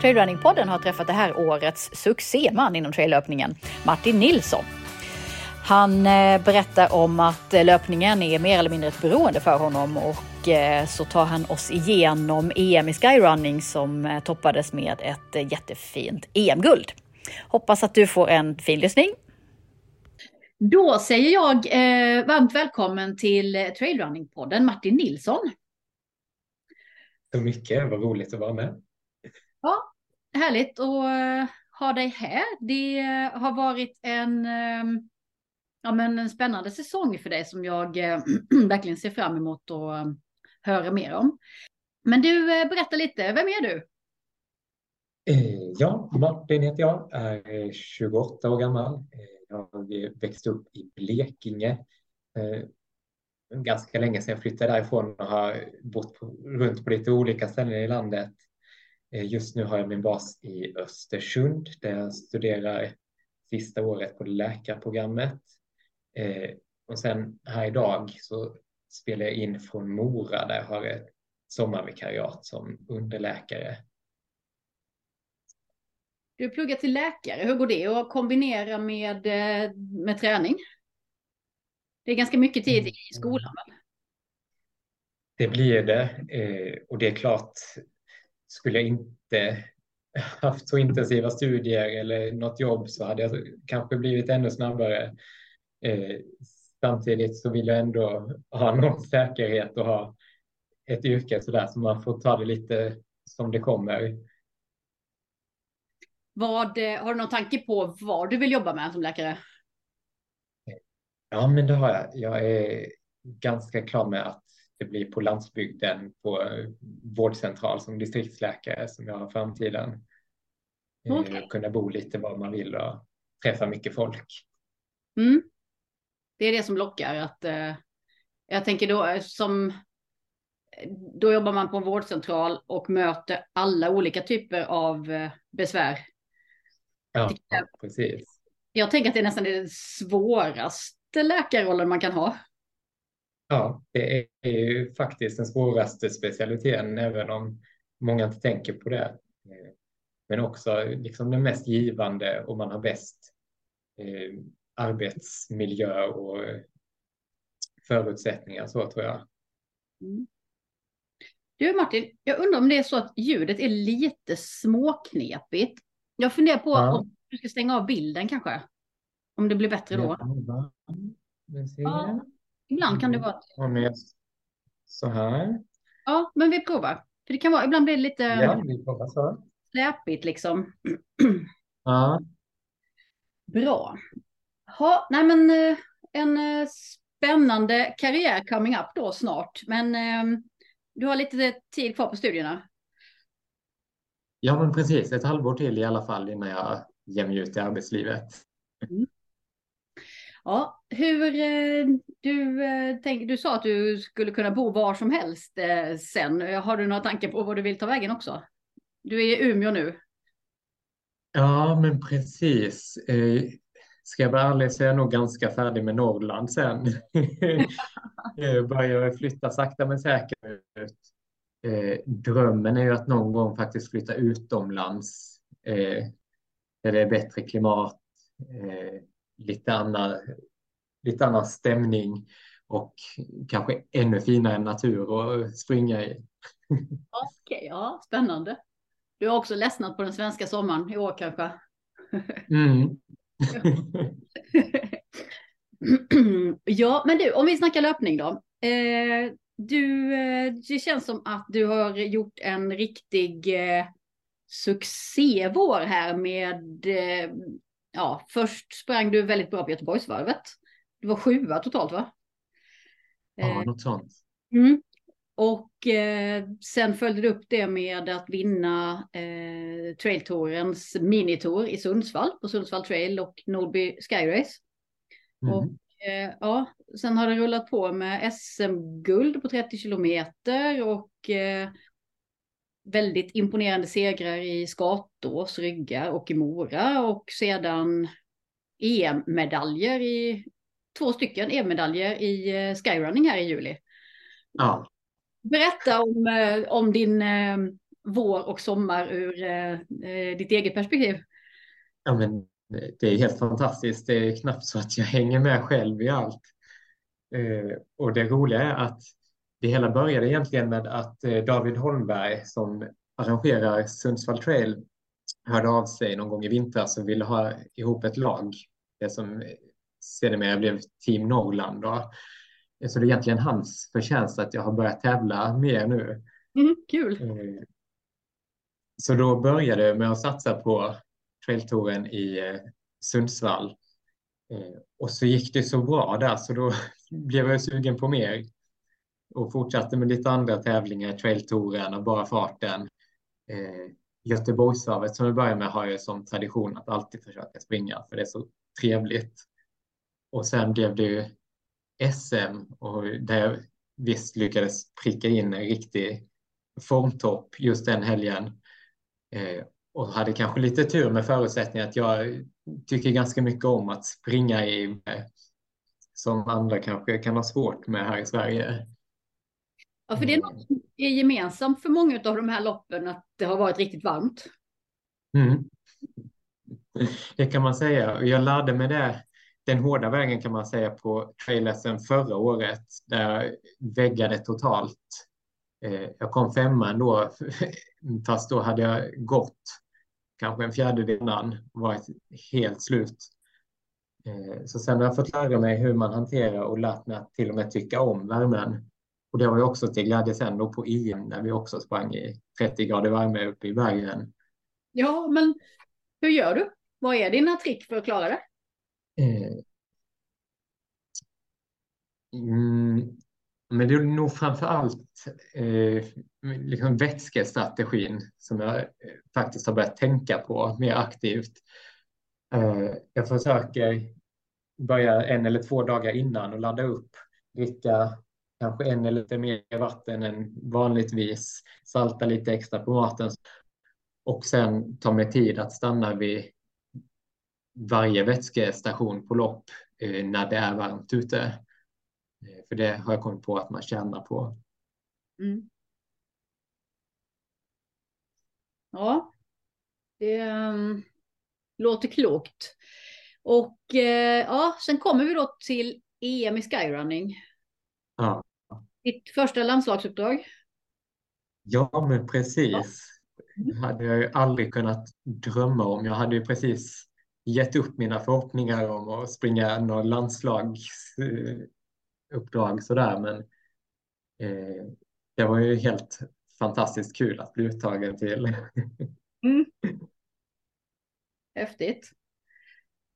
Trailrunning-podden har träffat det här årets succéman inom traillöpningen, Martin Nilsson. Han eh, berättar om att eh, löpningen är mer eller mindre ett beroende för honom och eh, så tar han oss igenom EM i skyrunning som toppades med ett jättefint EM-guld. Hoppas att du får en fin lyssning. Då säger jag eh, varmt välkommen till Trailrunning-podden Martin Nilsson. Så mycket, vad roligt att vara med. Ja, härligt att eh, ha dig här. Det eh, har varit en ehm, ja, men en spännande säsong för dig som jag eh, verkligen ser fram emot att höra mer om. Men du, berätta lite, vem är du? Ja, Martin heter jag, är 28 år gammal. Jag växte upp i Blekinge. Ganska länge sedan jag flyttade därifrån och har bott runt på lite olika ställen i landet. Just nu har jag min bas i Östersund där jag studerar sista året på läkarprogrammet Eh, och sen här idag så spelar jag in från Mora där jag har ett sommarvikariat som underläkare. Du pluggar till läkare, hur går det att kombinera med, eh, med träning? Det är ganska mycket tid i skolan väl? Det blir det eh, och det är klart, skulle jag inte haft så intensiva studier eller något jobb så hade jag kanske blivit ännu snabbare Eh, samtidigt så vill jag ändå ha någon säkerhet och ha ett yrke så där så man får ta det lite som det kommer. Vad, eh, har du någon tanke på vad du vill jobba med som läkare? Ja, men det har jag. Jag är ganska klar med att det blir på landsbygden på vårdcentral som distriktsläkare som jag har framtiden. Eh, okay. Kunna bo lite var man vill och träffa mycket folk. Mm. Det är det som lockar. Att, eh, jag tänker då eh, som då jobbar man på en vårdcentral och möter alla olika typer av eh, besvär. Ja, jag, precis. Jag tänker att det är nästan den svåraste läkarrollen man kan ha. Ja, det är ju faktiskt den svåraste specialiteten, även om många inte tänker på det. Men också liksom den mest givande och man har bäst arbetsmiljö och förutsättningar så tror jag. Mm. Du Martin, jag undrar om det är så att ljudet är lite småknepigt. Jag funderar på ja. om du ska stänga av bilden kanske. Om det blir bättre då. Ja ibland kan det vara. Om jag så här. Ja, men vi provar. För det kan vara, ibland blir det lite ja, vi provar så. släpigt liksom. Ja. Bra. Ha, nej men eh, en eh, spännande karriär coming up då snart. Men eh, du har lite tid kvar på studierna. Ja, men precis. Ett halvår till i alla fall innan jag ger mig ut i arbetslivet. Mm. Ja, hur du tänk, du sa att du skulle kunna bo var som helst sen. Har du några tankar på var du vill ta vägen också? Du är i Umeå nu. Ja, men precis. Ska jag vara ärlig så är jag nog ganska färdig med Norrland sen. jag börjar flytta sakta men säkert. Eh, drömmen är ju att någon gång faktiskt flytta utomlands. Eh, där det är bättre klimat, eh, lite, annan, lite annan stämning och kanske ännu finare natur att springa i. Okej, okay, ja, spännande. Du har också ledsnat på den svenska sommaren i år kanske? mm, ja, men du, om vi snackar löpning då. Eh, du, eh, det känns som att du har gjort en riktig eh, succévår här med, eh, ja, först sprang du väldigt bra på Göteborgsvarvet. Du var sjua totalt va? Ja, något sånt. Mm. Och eh, sen följde du upp det med att vinna eh, Trailtourens minitour i Sundsvall på Sundsvall Trail och Nordby Skyrace. Mm. Och eh, ja, sen har det rullat på med SM-guld på 30 kilometer och eh, väldigt imponerande segrar i Skatås, Ryggar och i Mora och sedan EM-medaljer i två stycken EM-medaljer i eh, skyrunning här i juli. Ja. Berätta om, eh, om din, eh, vår och sommar ur eh, ditt eget perspektiv? Ja, men det är helt fantastiskt. Det är knappt så att jag hänger med själv i allt. Eh, och det roliga är att det hela började egentligen med att eh, David Holmberg som arrangerar Sundsvall Trail hörde av sig någon gång i vintras och ville ha ihop ett lag. Det som sedermera blev Team Norrland. Då. Så det är egentligen hans förtjänst att jag har börjat tävla mer nu. Mm, kul. Eh, så då började jag med att satsa på trailtouren i eh, Sundsvall. Och så gick det så bra där så då blev jag sugen på mer och fortsatte med lite andra tävlingar, trailtouren och bara farten. Eh, Göteborgsvarvet som vi börjar med har jag som tradition att alltid försöka springa för det är så trevligt. Och sen blev det ju SM och där jag visst lyckades pricka in en riktig formtopp just den helgen. Eh, och hade kanske lite tur med förutsättningen att jag tycker ganska mycket om att springa i eh, som andra kanske kan ha svårt med här i Sverige. Ja, för det är mm. något som är gemensamt för många av de här loppen att det har varit riktigt varmt. Mm. Det kan man säga. Jag lärde mig det den hårda vägen kan man säga på trailesen förra året där jag väggade totalt. Eh, jag kom femma ändå, fast då hade jag gått kanske en fjärdedel innan, varit helt slut. Eh, så sen har jag fått lära mig hur man hanterar och lärt mig att till och med tycka om värmen. Och det var ju också till glädje sen då på EM när vi också sprang i 30 grader värme uppe i bergen. Ja, men hur gör du? Vad är dina trick för att klara det? Eh, mm, men det är nog framför allt eh, liksom vätskestrategin som jag eh, faktiskt har börjat tänka på mer aktivt. Eh, jag försöker börja en eller två dagar innan och ladda upp, dricka kanske en eller lite mer vatten än vanligtvis, salta lite extra på maten och sen ta mig tid att stanna vid varje vätskestation på lopp eh, när det är varmt ute. Eh, för det har jag kommit på att man tjänar på. Mm. Ja, det um, låter klokt. Och uh, ja, sen kommer vi då till EM i skyrunning. Ja. Ditt första landslagsuppdrag? Ja, men precis. Det hade jag ju aldrig kunnat drömma om. Jag hade ju precis gett upp mina förhoppningar om att springa något landslagsuppdrag sådär. Men eh, det var ju helt fantastiskt kul att bli uttagen till. Mm. Häftigt.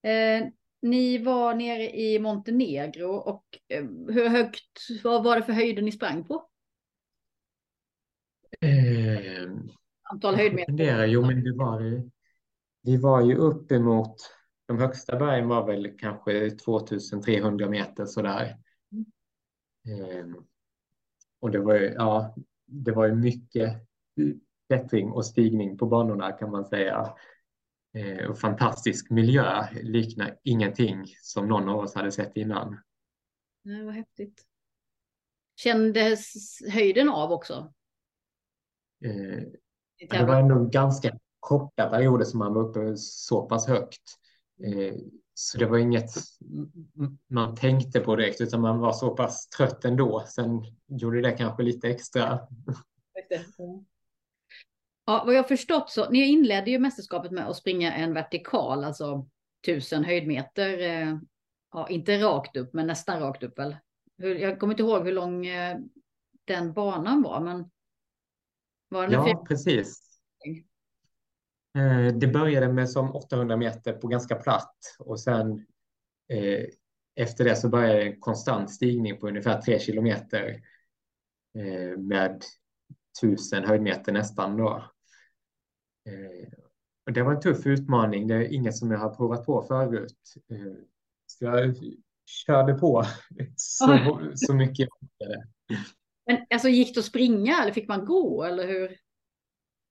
Eh, ni var nere i Montenegro och eh, hur högt, vad var det för höjder ni sprang på? Eh, Antal höjdmeter? Jo, men det var, vi var ju uppemot, de högsta bergen var väl kanske 2300 meter sådär. Mm. Eh, och det var ju, ja, det var ju mycket klättring och stigning på banorna kan man säga och fantastisk miljö. Liknar ingenting som någon av oss hade sett innan. Nej, vad häftigt. Kändes höjden av också? Eh, det var ändå ganska korta perioder som man var uppe så pass högt. Eh, så det var inget man tänkte på direkt, utan man var så pass trött ändå. Sen gjorde det kanske lite extra. Ja, vad jag har förstått så, ni inledde ju mästerskapet med att springa en vertikal, alltså tusen höjdmeter. Eh, ja, inte rakt upp, men nästan rakt upp väl. Jag kommer inte ihåg hur lång eh, den banan var, men. Var den ja, fyra? precis. Eh, det började med som 800 meter på ganska platt och sen efter det så började en konstant stigning på ungefär tre kilometer med tusen höjdmeter nästan då. Eh, och det var en tuff utmaning. Det är inget som jag har provat på förut. Eh, så jag körde på så, så mycket jag orkade. Men alltså gick det att springa eller fick man gå eller hur?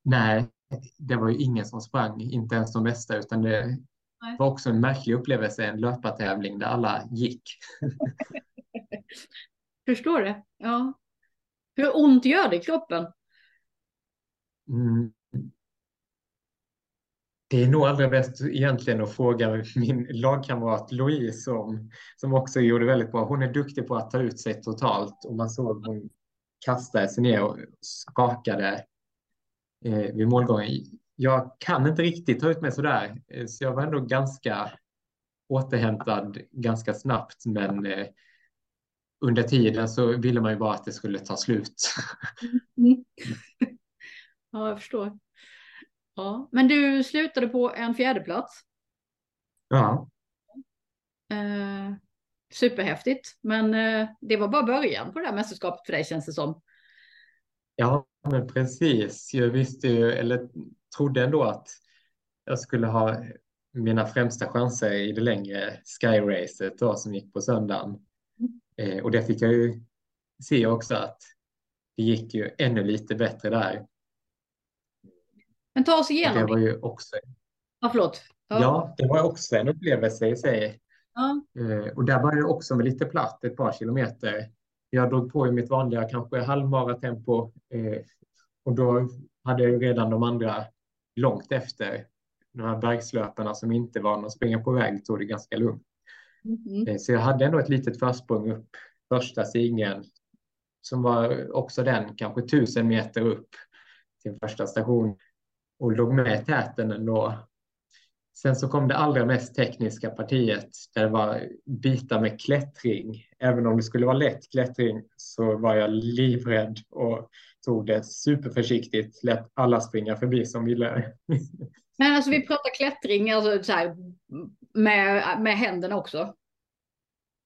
Nej, det var ju ingen som sprang, inte ens de bästa, utan det Nej. var också en märklig upplevelse, en löpartävling där alla gick. Förstår det. Ja. Hur ont gör det i kroppen? Mm. Det är nog allra bäst egentligen att fråga min lagkamrat Louise om, som också gjorde väldigt bra. Hon är duktig på att ta ut sig totalt och man såg hon kastade sig ner och skakade eh, vid målgången. Jag kan inte riktigt ta ut mig sådär, eh, så jag var ändå ganska återhämtad ganska snabbt, men eh, under tiden så ville man ju bara att det skulle ta slut. Mm. Ja, jag förstår. Ja, men du slutade på en fjärde plats. Ja. Eh, superhäftigt, men eh, det var bara början på det här mästerskapet för dig känns det som. Ja, men precis. Jag visste ju, eller trodde ändå att jag skulle ha mina främsta chanser i det längre Sky-racet då, som gick på söndagen. Eh, och det fick jag ju se också att det gick ju ännu lite bättre där. Men ta oss igenom det. var ju också, ja, förlåt. Ja. ja, det var också en upplevelse i sig. Ja. Eh, och där var det också med lite platt, ett par kilometer. Jag drog på i mitt vanliga kanske halvmaratempo eh, och då hade jag redan de andra långt efter. De här bergslöparna som inte var någon springa på väg tog det ganska lugnt. Mm. Så jag hade ändå ett litet försprång upp första singeln som var också den kanske tusen meter upp till första station och låg med i täten ändå. Sen så kom det allra mest tekniska partiet där det var bitar med klättring. Även om det skulle vara lätt klättring så var jag livrädd och tog det superförsiktigt. Lät alla springa förbi som ville. Men alltså vi pratar klättring alltså så här, med, med händerna också?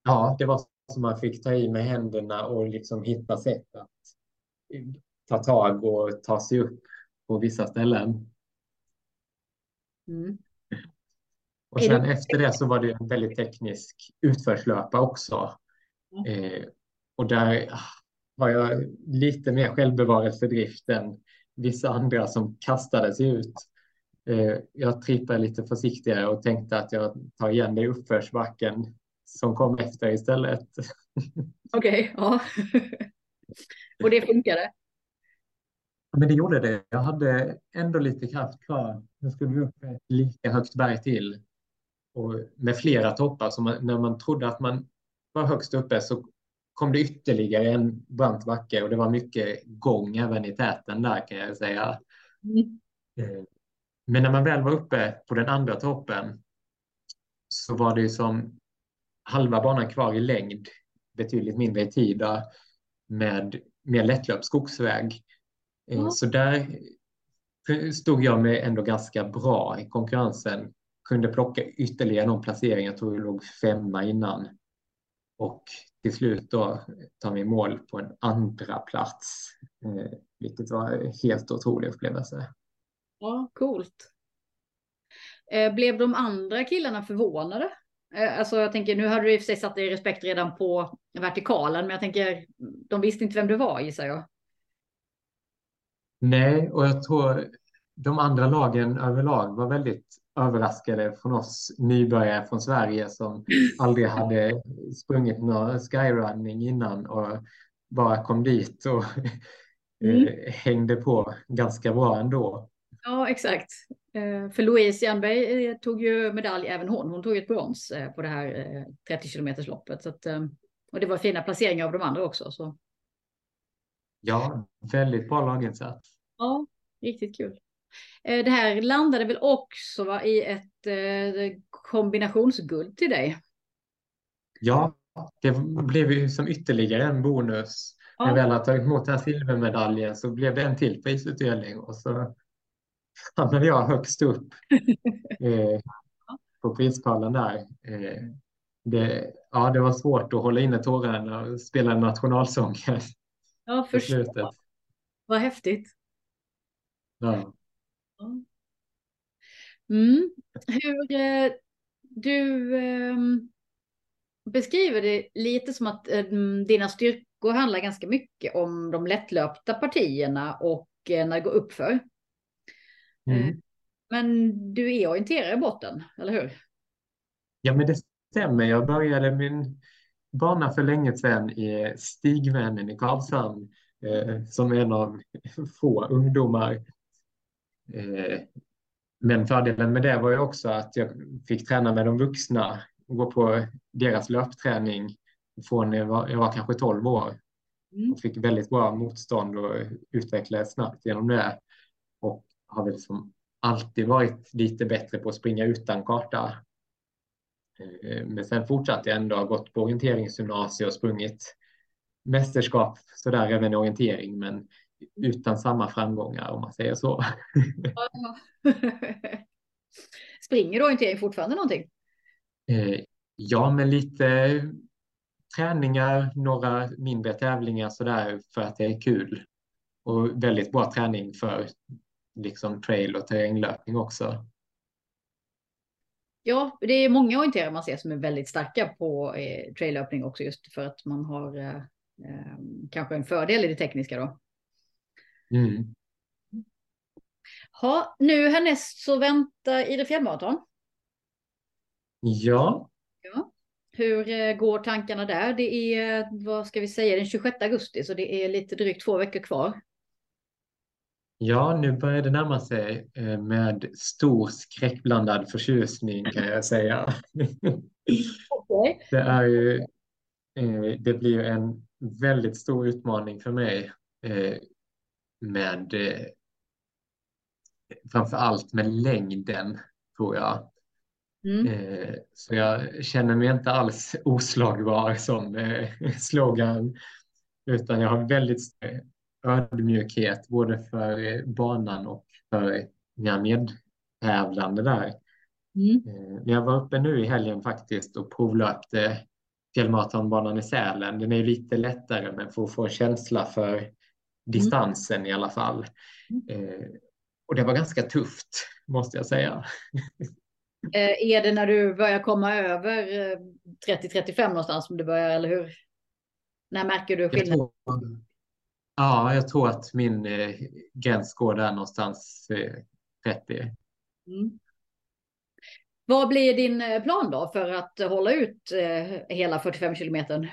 Ja, det var som man fick ta i med händerna och liksom hitta sätt att ta tag och ta sig upp på vissa ställen. Mm. Och sen det... efter det så var det en väldigt teknisk utförslöpa också. Mm. Eh, och där ah, var jag lite mer självbevarelsedrift än vissa andra som kastade sig ut. Eh, jag trippade lite försiktigare och tänkte att jag tar igen det i uppförsbacken som kom efter istället. Okej, okay, ja. och det funkade? Men det gjorde det. Jag hade ändå lite kraft kvar. Jag skulle upp ett lika högt berg till. Och med flera toppar. Så man, när man trodde att man var högst uppe så kom det ytterligare en brant backe och det var mycket gång även i täten där kan jag säga. Mm. Eh, men när man väl var uppe på den andra toppen så var det som halva banan kvar i längd, betydligt mindre i tid med mer lättlöpt skogsväg. Mm. Så där stod jag mig ändå ganska bra i konkurrensen. Kunde plocka ytterligare någon placering. Jag tror jag låg femma innan. Och till slut då ta mig mål på en andra plats. Eh, vilket var en helt otrolig upplevelse. Ja, coolt. Eh, blev de andra killarna förvånade? Eh, alltså jag tänker, nu hade du i och för sig satt dig i respekt redan på vertikalen, men jag tänker, de visste inte vem du var gissar jag. Nej, och jag tror de andra lagen överlag var väldigt överraskade från oss nybörjare från Sverige som aldrig hade sprungit någon skyrunning innan och bara kom dit och mm. Eh, hängde på ganska bra ändå. Ja, exakt. Eh, för Louise Jernberg eh, tog ju medalj även hon. Hon tog ett brons på det här 30 kilometers loppet. Så att, och det var fina placeringar av de andra också. Så. Ja, väldigt bra laginsats. Ja, riktigt kul. Eh, det här landade väl också va, i ett eh, kombinationsguld till dig? Ja, det blev ju som ytterligare en bonus. Ja. När jag väl har tagit emot den här silvermedaljen så blev det en till prisutdelning och så hamnade jag högst upp eh, på prispallen där. Eh, det, ja, det var svårt att hålla inne tårarna och spela nationalsången. Ja, förstår. Vad häftigt. Ja. Mm. Hur eh, du eh, beskriver det lite som att eh, dina styrkor handlar ganska mycket om de lättlöpta partierna och eh, när det går uppför. Mm. Men du är orienterad i botten, eller hur? Ja, men det stämmer. Jag började min bana för länge sedan i Stigvännen i Karlshamn eh, som en av få ungdomar Eh, men fördelen med det var ju också att jag fick träna med de vuxna och gå på deras löpträning från jag var, jag var kanske 12 år. Mm. Och fick väldigt bra motstånd och utvecklades snabbt genom det. Och har väl liksom alltid varit lite bättre på att springa utan karta. Eh, men sen fortsatte jag ändå, ha gått på orienteringsgymnasium och sprungit mästerskap sådär även i orientering, men utan samma framgångar om man säger så. Springer du orientering fortfarande någonting? Eh, ja, men lite träningar, några mindre tävlingar sådär för att det är kul. Och väldigt bra träning för liksom trail och terränglöpning också. Ja, det är många orienterare man ser som är väldigt starka på eh, traillöpning också just för att man har eh, eh, kanske en fördel i det tekniska då. Mm. Ha, nu härnäst så väntar Idre fjällmaraton. Ja. ja. Hur eh, går tankarna där? Det är, vad ska vi säga, den 26 augusti, så det är lite drygt två veckor kvar. Ja, nu börjar det närma sig eh, med stor skräckblandad förtjusning kan jag säga. Okay. Det, är ju, eh, det blir en väldigt stor utmaning för mig med framför allt med längden tror jag. Mm. Eh, så jag känner mig inte alls oslagbar som eh, slogan, utan jag har väldigt ödmjukhet både för eh, banan och för mina medtävlande där. Mm. Men jag var uppe nu i helgen faktiskt och provlöpte fjällmaratonbanan i Sälen. Den är lite lättare men att få känsla för distansen mm. i alla fall. Mm. Och det var ganska tufft måste jag säga. Eh, är det när du börjar komma över 30-35 eh, någonstans som du börjar, eller hur? När märker du skillnad? Ja, jag tror att min eh, gräns går där någonstans eh, 30. Mm. Vad blir din eh, plan då för att hålla ut eh, hela 45 kilometern?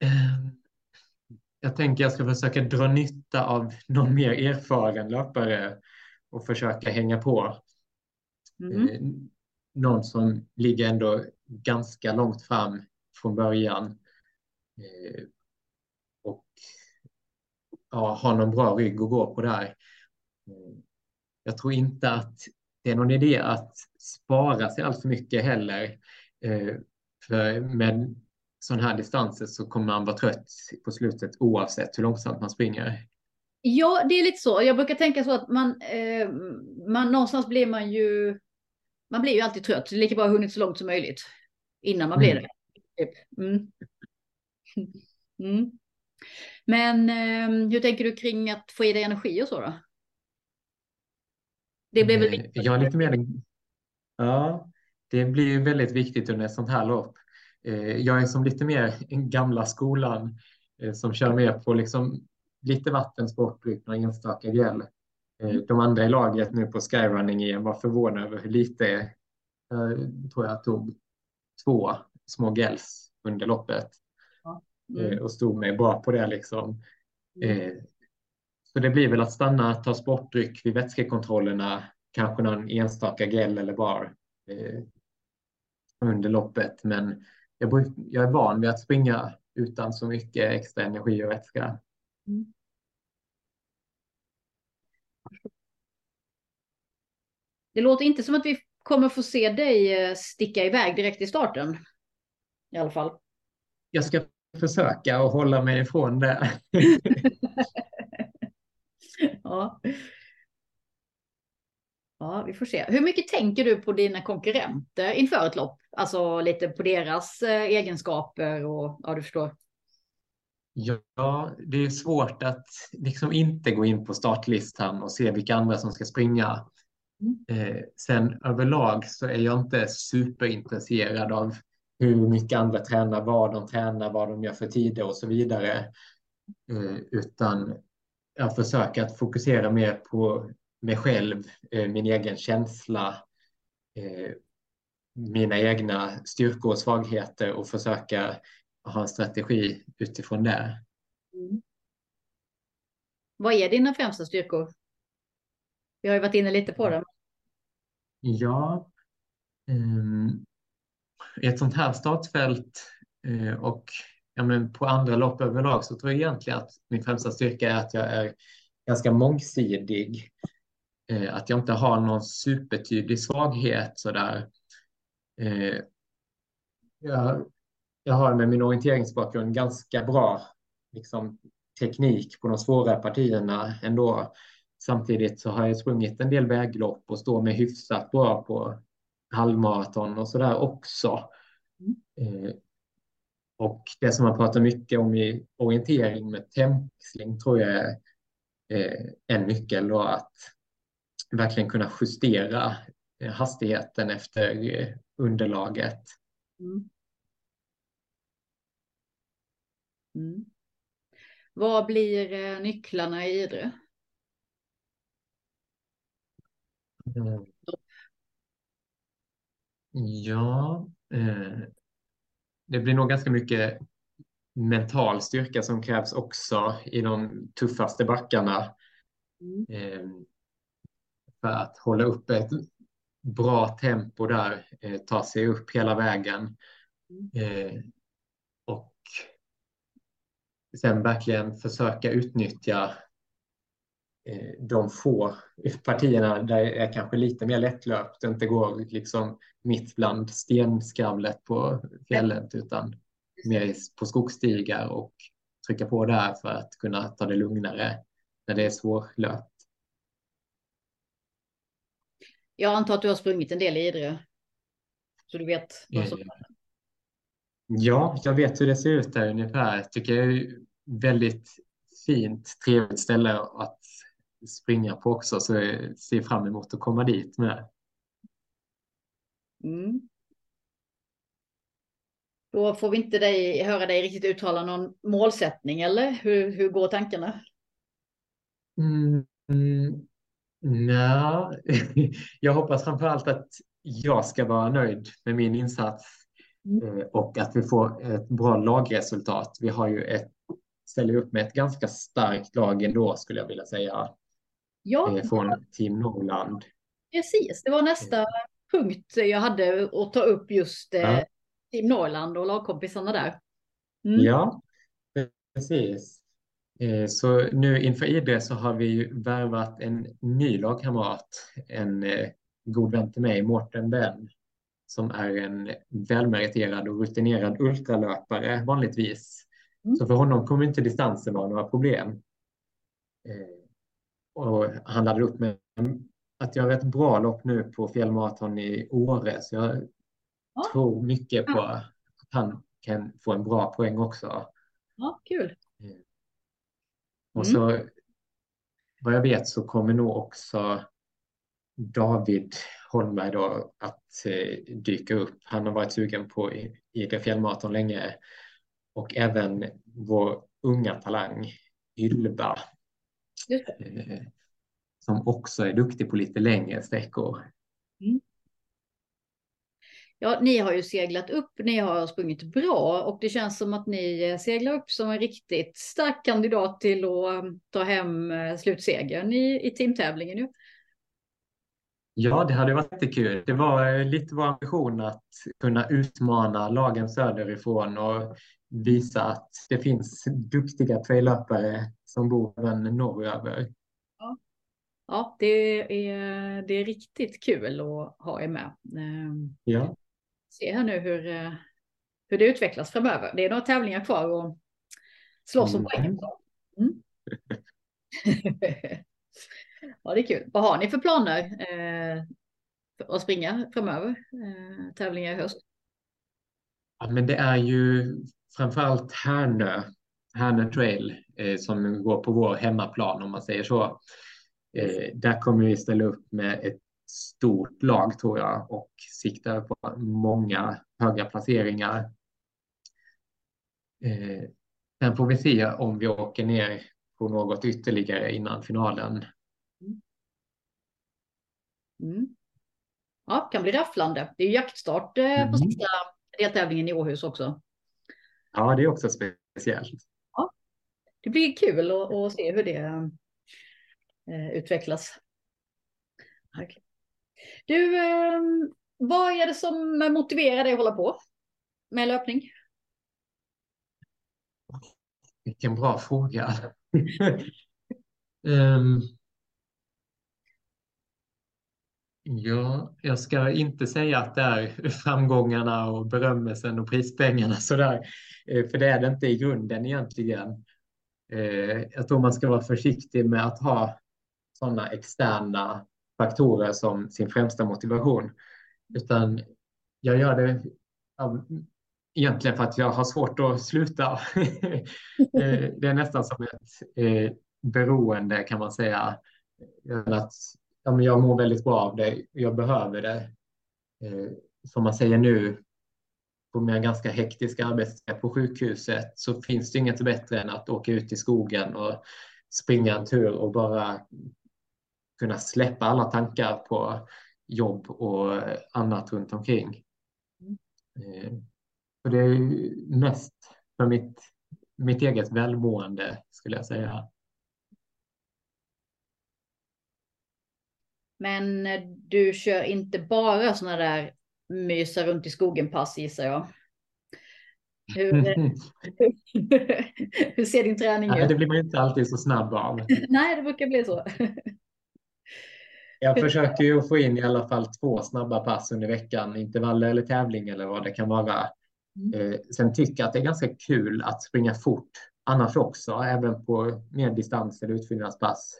Ehm, jag tänker jag ska försöka dra nytta av någon mer erfaren löpare och försöka hänga på. Mm. Eh, någon som ligger ändå ganska långt fram från början. Eh, och ja, har någon bra rygg att gå på där. Eh, jag tror inte att det är någon idé att spara sig allt för mycket heller. För med sådana här distanser så kommer man vara trött på slutet oavsett hur långsamt man springer. Ja, det är lite så. Jag brukar tänka så att man, eh, man någonstans blir man ju man blir ju alltid trött. Det är lika bra att ha hunnit så långt som möjligt innan man blir mm. det. Typ. Mm. Mm. Men eh, hur tänker du kring att få i dig energi och så då? Det blir väl viktigt? Ja, lite mer. Ja, det blir väldigt viktigt under ett sånt här lopp. Eh, jag är som lite mer gamla skolan eh, som kör mer på liksom lite vattensportdryck, några enstaka gel. Eh, de andra i laget nu på skyrunning var förvånade över hur lite, jag tror jag tog två små gels under loppet mm. och stod mig bra på det liksom. Mm. Så det blir väl att stanna, ta sportdryck vid vätskekontrollerna, kanske någon enstaka gel eller bar under loppet. Men jag, jag är van vid att springa utan så mycket extra energi och vätska. Mm. Det låter inte som att vi kommer få se dig eh, sticka iväg direkt i starten. I alla fall. Jag ska försöka och hålla mig ifrån det. ja. Ja, vi får se. Hur mycket tänker du på dina konkurrenter inför ett lopp? Alltså lite på deras eh, egenskaper och ja, du förstår. Ja, det är svårt att liksom inte gå in på startlistan och se vilka andra som ska springa. Mm. Eh, sen överlag så är jag inte superintresserad av hur mycket andra tränar, vad de tränar, vad de gör för tider och så vidare. Eh, utan jag försöker att fokusera mer på mig själv, eh, min egen känsla, eh, mina egna styrkor och svagheter och försöka ha en strategi utifrån det. Mm. Vad är dina främsta styrkor? Vi har ju varit inne lite på det. Ja, um, i ett sånt här startfält eh, och ja, men på andra lopp överlag så tror jag egentligen att min främsta styrka är att jag är ganska mångsidig. Eh, att jag inte har någon supertydlig svaghet sådär. Eh, jag, jag har med min orienteringsbakgrund ganska bra liksom, teknik på de svåra partierna ändå. Samtidigt så har jag sprungit en del väglopp och står mig hyfsat bra på halvmaraton och sådär också. Mm. Eh, och det som man pratar mycket om i orientering med tempsling tror jag är eh, en nyckel då att verkligen kunna justera eh, hastigheten efter underlaget. Mm. Mm. Vad blir nycklarna i Idre? Mm. Ja, eh, det blir nog ganska mycket mental styrka som krävs också i de tuffaste backarna. Mm. Eh, för att hålla upp ett bra tempo där, eh, ta sig upp hela vägen. Mm. Eh, och sen verkligen försöka utnyttja de få partierna där det är kanske lite mer lättlöpt inte går liksom mitt bland stenskravlet på fjället utan mer på skogsstigar och trycka på där för att kunna ta det lugnare när det är svårlöpt. Jag antar att du har sprungit en del i Idre. Så du vet vad som händer. Ja, jag vet hur det ser ut där ungefär. Jag tycker det är väldigt fint, trevligt ställe att springa på också, så jag ser fram emot att komma dit med. Mm. Då får vi inte dig, höra dig riktigt uttala någon målsättning, eller hur, hur går tankarna? Mm, mm, nej, jag hoppas framför allt att jag ska vara nöjd med min insats Mm. Eh, och att vi får ett bra lagresultat. Vi har ju ett, ställer upp med ett ganska starkt lag ändå skulle jag vilja säga. Ja. Eh, från Team Norrland. Precis, det var nästa punkt jag hade att ta upp just eh, ja. Team Norrland och lagkompisarna där. Mm. Ja, precis. Så nu inför Idre så har vi värvat en ny lagkamrat, en god vän till mig, Mårten Benn, som är en välmeriterad och rutinerad ultralöpare vanligtvis. Mm. Så för honom kommer inte distansen vara några problem. Och han laddade upp med att göra ett bra lopp nu på fjällmaraton i Åre. Så jag ja. tror mycket på att han kan få en bra poäng också. Ja, kul. Eh, och mm. så vad jag vet så kommer nog också David Holmberg då att eh, dyka upp. Han har varit sugen på IGA fjällmaraton länge och även vår unga talang Ylva eh, som också är duktig på lite längre sträckor. Mm. Ja, ni har ju seglat upp, ni har sprungit bra och det känns som att ni eh, seglar upp som en riktigt stark kandidat till att eh, ta hem eh, slutsegern i, i teamtävlingen. Ju. Ja, det hade varit jättekul. Det var lite vår ambition att kunna utmana lagen söderifrån och visa att det finns duktiga traillöpare som bor även norröver. Ja, ja det, är, det är riktigt kul att ha er med. Ehm, ja. Se här nu hur, hur det utvecklas framöver. Det är några tävlingar kvar och slåss om poängen. Mm. Ja, det är kul. Vad har ni för planer eh, för att springa framöver? Eh, tävlingar i höst? Ja, men det är ju framförallt Härnö, Härnö Trail eh, som går på vår hemmaplan om man säger så. Eh, där kommer vi ställa upp med ett stort lag tror jag och siktar på många höga placeringar. Eh, sen får vi se om vi åker ner på något ytterligare innan finalen. Mm. Ja, kan bli rafflande. Det är jaktstart eh, på mm. sista deltävlingen i Åhus också. Ja, det är också speciellt. Ja, det blir kul att, att se hur det eh, utvecklas. Okay. Du, eh, vad är det som motiverar dig att hålla på med löpning? Vilken bra fråga. um, ja, jag ska inte säga att det är framgångarna och berömmelsen och prispengarna sådär, eh, för det är det inte i grunden egentligen. Eh, jag tror man ska vara försiktig med att ha sådana externa faktorer som sin främsta motivation. Utan jag gör det egentligen för att jag har svårt att sluta. Eh, det är nästan som ett beroende kan man säga. Att, ja, jag mår väldigt bra av det, jag behöver det. Eh, som man säger nu, på mina ganska hektiska arbetsdag på sjukhuset så finns det inget bättre än att åka ut i skogen och springa en tur och bara kunna släppa alla tankar på jobb och annat runt omkring. Mm. Och det är mest för mitt, mitt eget välmående skulle jag säga. Men du kör inte bara sådana där mysa runt i skogen-pass gissar jag? Hur, hur ser din träning ut? det blir man inte alltid så snabb av. Nej, det brukar bli så. Jag försöker ju få in i alla fall två snabba pass under veckan, intervaller eller tävling eller vad det kan vara. Mm. Eh, sen tycker jag att det är ganska kul att springa fort annars också, även på mer distans eller utfyllnadspass.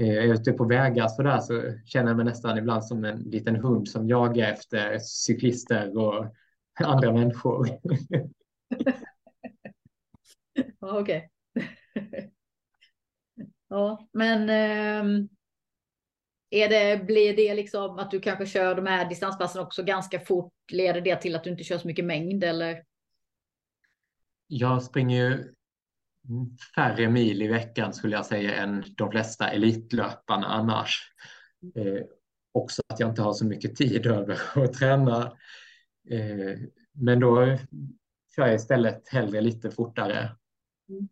Eh, är ute på vägar så där så känner jag mig nästan ibland som en liten hund som jagar efter cyklister och andra människor. ja, okej. ja, men ähm, är det, blir det liksom att du kanske kör de här distanspassen också ganska fort? Leder det till att du inte kör så mycket mängd eller? Jag springer ju färre mil i veckan skulle jag säga än de flesta elitlöparna annars. Eh, också att jag inte har så mycket tid över att träna. Eh, men då kör jag istället hellre lite fortare. Mm.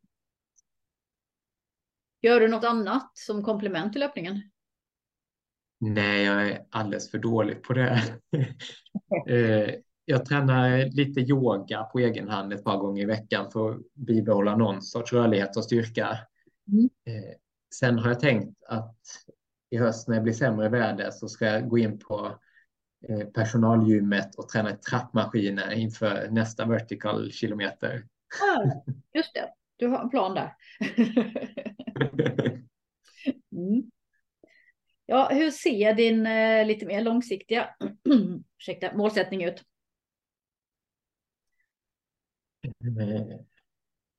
Gör du något annat som komplement till löpningen? Nej, jag är alldeles för dålig på det. Eh, jag tränar lite yoga på egen hand ett par gånger i veckan för att bibehålla någon sorts rörlighet och styrka. Mm. Eh, sen har jag tänkt att i höst när det blir sämre väder så ska jag gå in på eh, personalgymmet och träna trappmaskiner inför nästa vertical kilometer. Ja, just det, du har en plan där. mm. Ja, hur ser din eh, lite mer långsiktiga ursäkta, målsättning ut? Eh,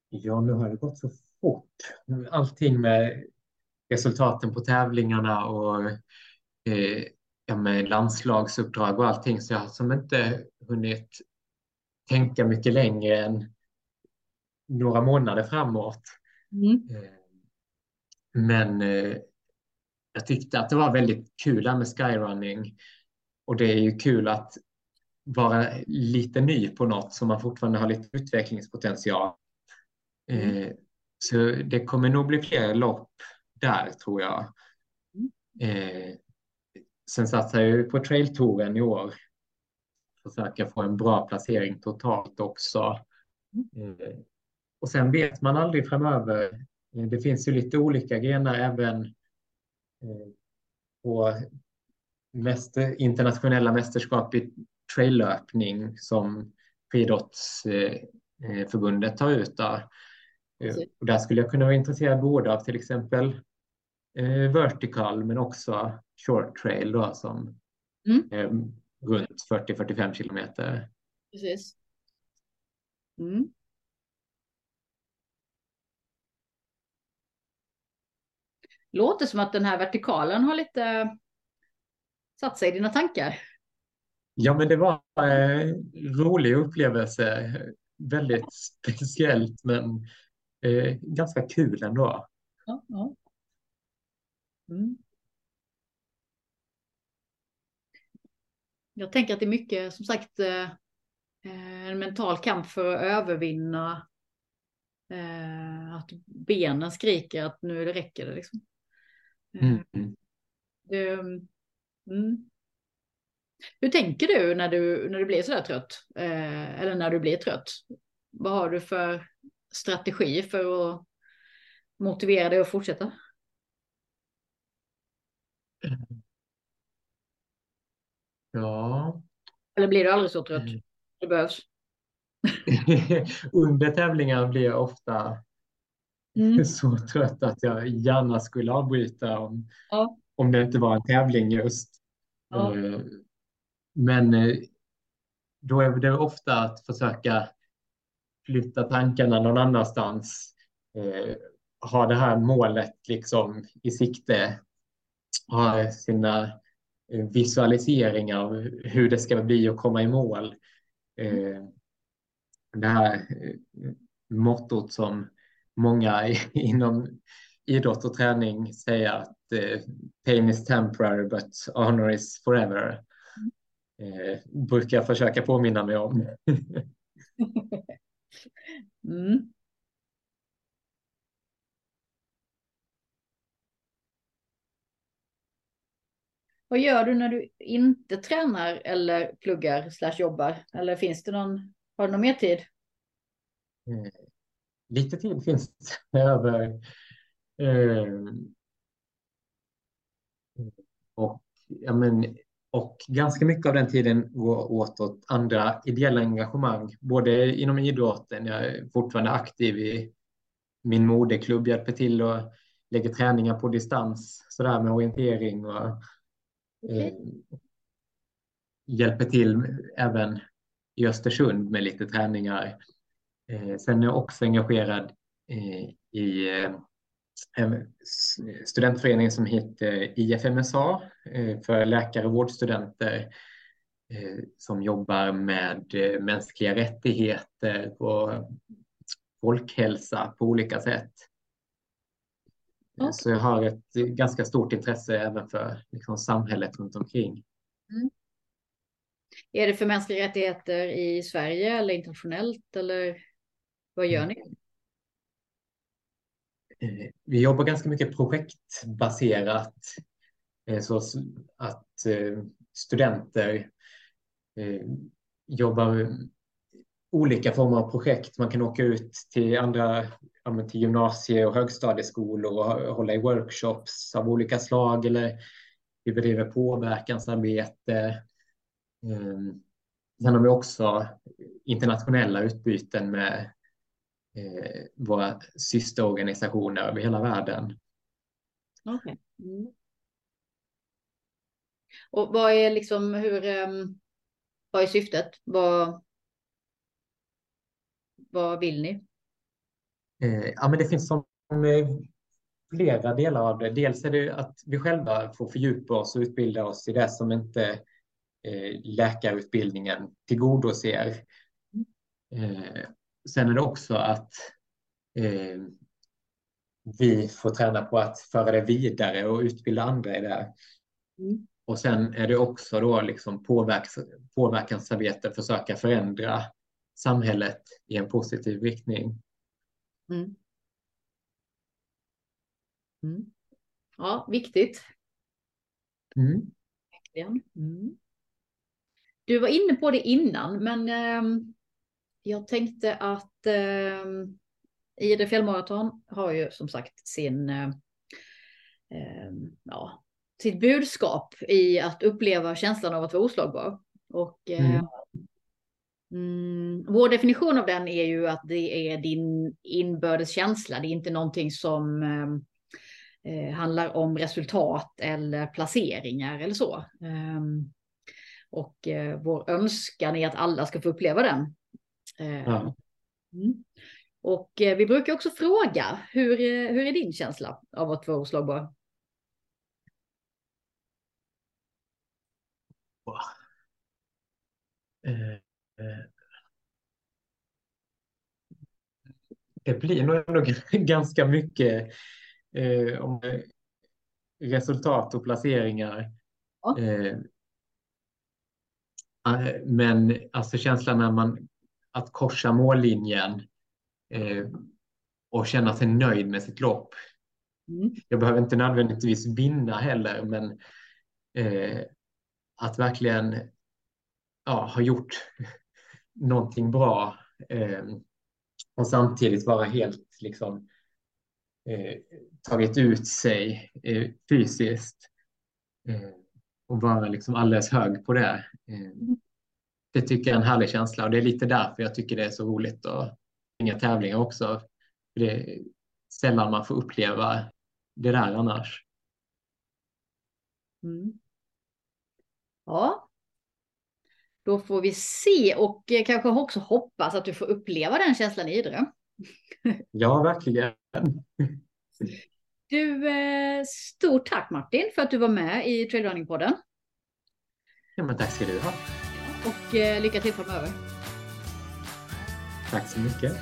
ja, nu har det gått så fort. Allting med resultaten på tävlingarna och eh, ja, med landslagsuppdrag och allting så jag har som inte hunnit tänka mycket längre än några månader framåt. Mm. Eh, men eh, jag tyckte att det var väldigt kul där med skyrunning. Och det är ju kul att vara lite ny på något som man fortfarande har lite utvecklingspotential. Mm. Eh, så det kommer nog bli fler lopp där tror jag. Mm. Eh, sen satsar jag på trailtouren i år. Försöka få en bra placering totalt också. Mm. Eh, och sen vet man aldrig framöver. Det finns ju lite olika grenar även på mäster, internationella mästerskap i traillöpning som friidrottsförbundet tar ut. Där. Eh, och där skulle jag kunna vara intresserad både av till exempel eh, vertical men också short trail då, som mm. eh, runt 40-45 kilometer. Precis. Mm. låter som att den här vertikalen har lite satt sig i dina tankar. Ja, men det var en rolig upplevelse. Väldigt speciellt, men eh, ganska kul ändå. Ja, ja. Mm. Jag tänker att det är mycket, som sagt, eh, en mental kamp för att övervinna eh, att benen skriker att nu räcker det. Liksom. Mm. Det, Mm. Hur tänker du när du, när du blir sådär trött? Eh, eller när du blir trött? Vad har du för strategi för att motivera dig att fortsätta? Ja. Eller blir du aldrig så trött? Mm. Det behövs. Under tävlingar blir jag ofta Mm. så trött att jag gärna skulle avbryta om, Ja. om det inte var en tävling just. Ja. Eh, men eh, då är det ofta att försöka flytta tankarna någon annanstans. Eh, Ha det här målet liksom i sikte. Ha sina eh, visualiseringar av hur det ska bli att komma i mål. Eh, Det här eh, mottot som många inom idrott och träning säger att eh, pain is temporary but honor is forever. Eh, brukar jag försöka påminna mig om. Mm. Vad gör du när du inte tränar eller pluggar slash jobbar? Eller finns det någon, har du någon mer tid? Eh, Lite tid finns det över. Eh, och, ja, men, och ganska mycket av den tiden går åt åt andra ideella engagemang, både inom idrotten, jag är fortfarande aktiv i min moderklubb, hjälper till och lägger träningar på distans, sådär med orientering och eh, hjälper till även i Östersund med lite träningar. Eh, sen är jag också engagerad eh, i eh, en studentförening som heter IFMSA eh, för läkare och vårdstudenter eh, som jobbar med eh, mänskliga rättigheter och folkhälsa på olika sätt. Okej. Så jag har ett ganska stort intresse även för liksom, samhället runt omkring. Är det för mänskliga rättigheter i Sverige eller internationellt eller vad gör ni? Eh, Vi jobbar ganska mycket projektbaserat. eh, Så att eh, studenter eh, jobbar med olika former av projekt. Man kan åka ut till andra, ja, men till gymnasie och högstadieskolor och hålla i workshops av olika slag eller vi bedriver påverkansarbete. Eh, Sen har vi också internationella utbyten med eh, våra systerorganisationer över hela världen. Okej. Mm. Och vad är liksom hur, ehm, vad är syftet? Vad, vad vill ni? Eh, ja, men det finns som eh, flera delar av det. Dels är det att vi själva får fördjupa oss och utbilda oss i det som inte eh, läkarutbildningen tillgodoser. Eh, sen är det också att eh, vi får träna på att föra det vidare och utbilda andra i det. Mm. Och sen är det också då liksom påverks, påverkansarbete, försöka förändra samhället i en positiv riktning. Mm. Mm. Ja, viktigt. Mm. Mm. Du var inne på det innan, men ehm, jag tänkte att um, Idre fjällmaraton har ju som sagt sin, eh, ehm, ja, sitt budskap i att uppleva känslan av att vara oslagbar. Och eh, Mm. Mm, vår definition av den är ju att det är din inbördes känsla. Det är inte någonting som eh, eh, handlar om resultat eller placeringar eller så. Ehm, och eh, vår önskan är att alla ska få uppleva den. Ja. mm. Och eh, vi brukar också fråga, hur, eh, hur är din känsla av att vara oslagbar? Eh, eh, Det blir nog ändå ganska mycket eh, om eh, resultat och placeringar. Ja. Eh, eh, men alltså känslan när man att korsa mållinjen eh, och känna sig nöjd med sitt lopp. Mm. Jag behöver inte nödvändigtvis vinna heller, men eh, att verkligen ja, ha gjort någonting bra eh, och samtidigt vara helt liksom eh, tagit ut sig eh, fysiskt eh, och vara liksom alldeles hög på det. Eh, det tycker jag är en härlig känsla och det är lite därför jag tycker det är så roligt att springa tävlingar också. Det är sällan man får uppleva det där annars. Mm. Ja. Då får vi se och kanske också hoppas att du får uppleva den känslan i Idre. Ja, verkligen. Du, eh, stort tack Martin för att du var med i Trailrunning-podden. Ja, men tack ska du ha. Och eh, lycka till framöver. Tack så mycket.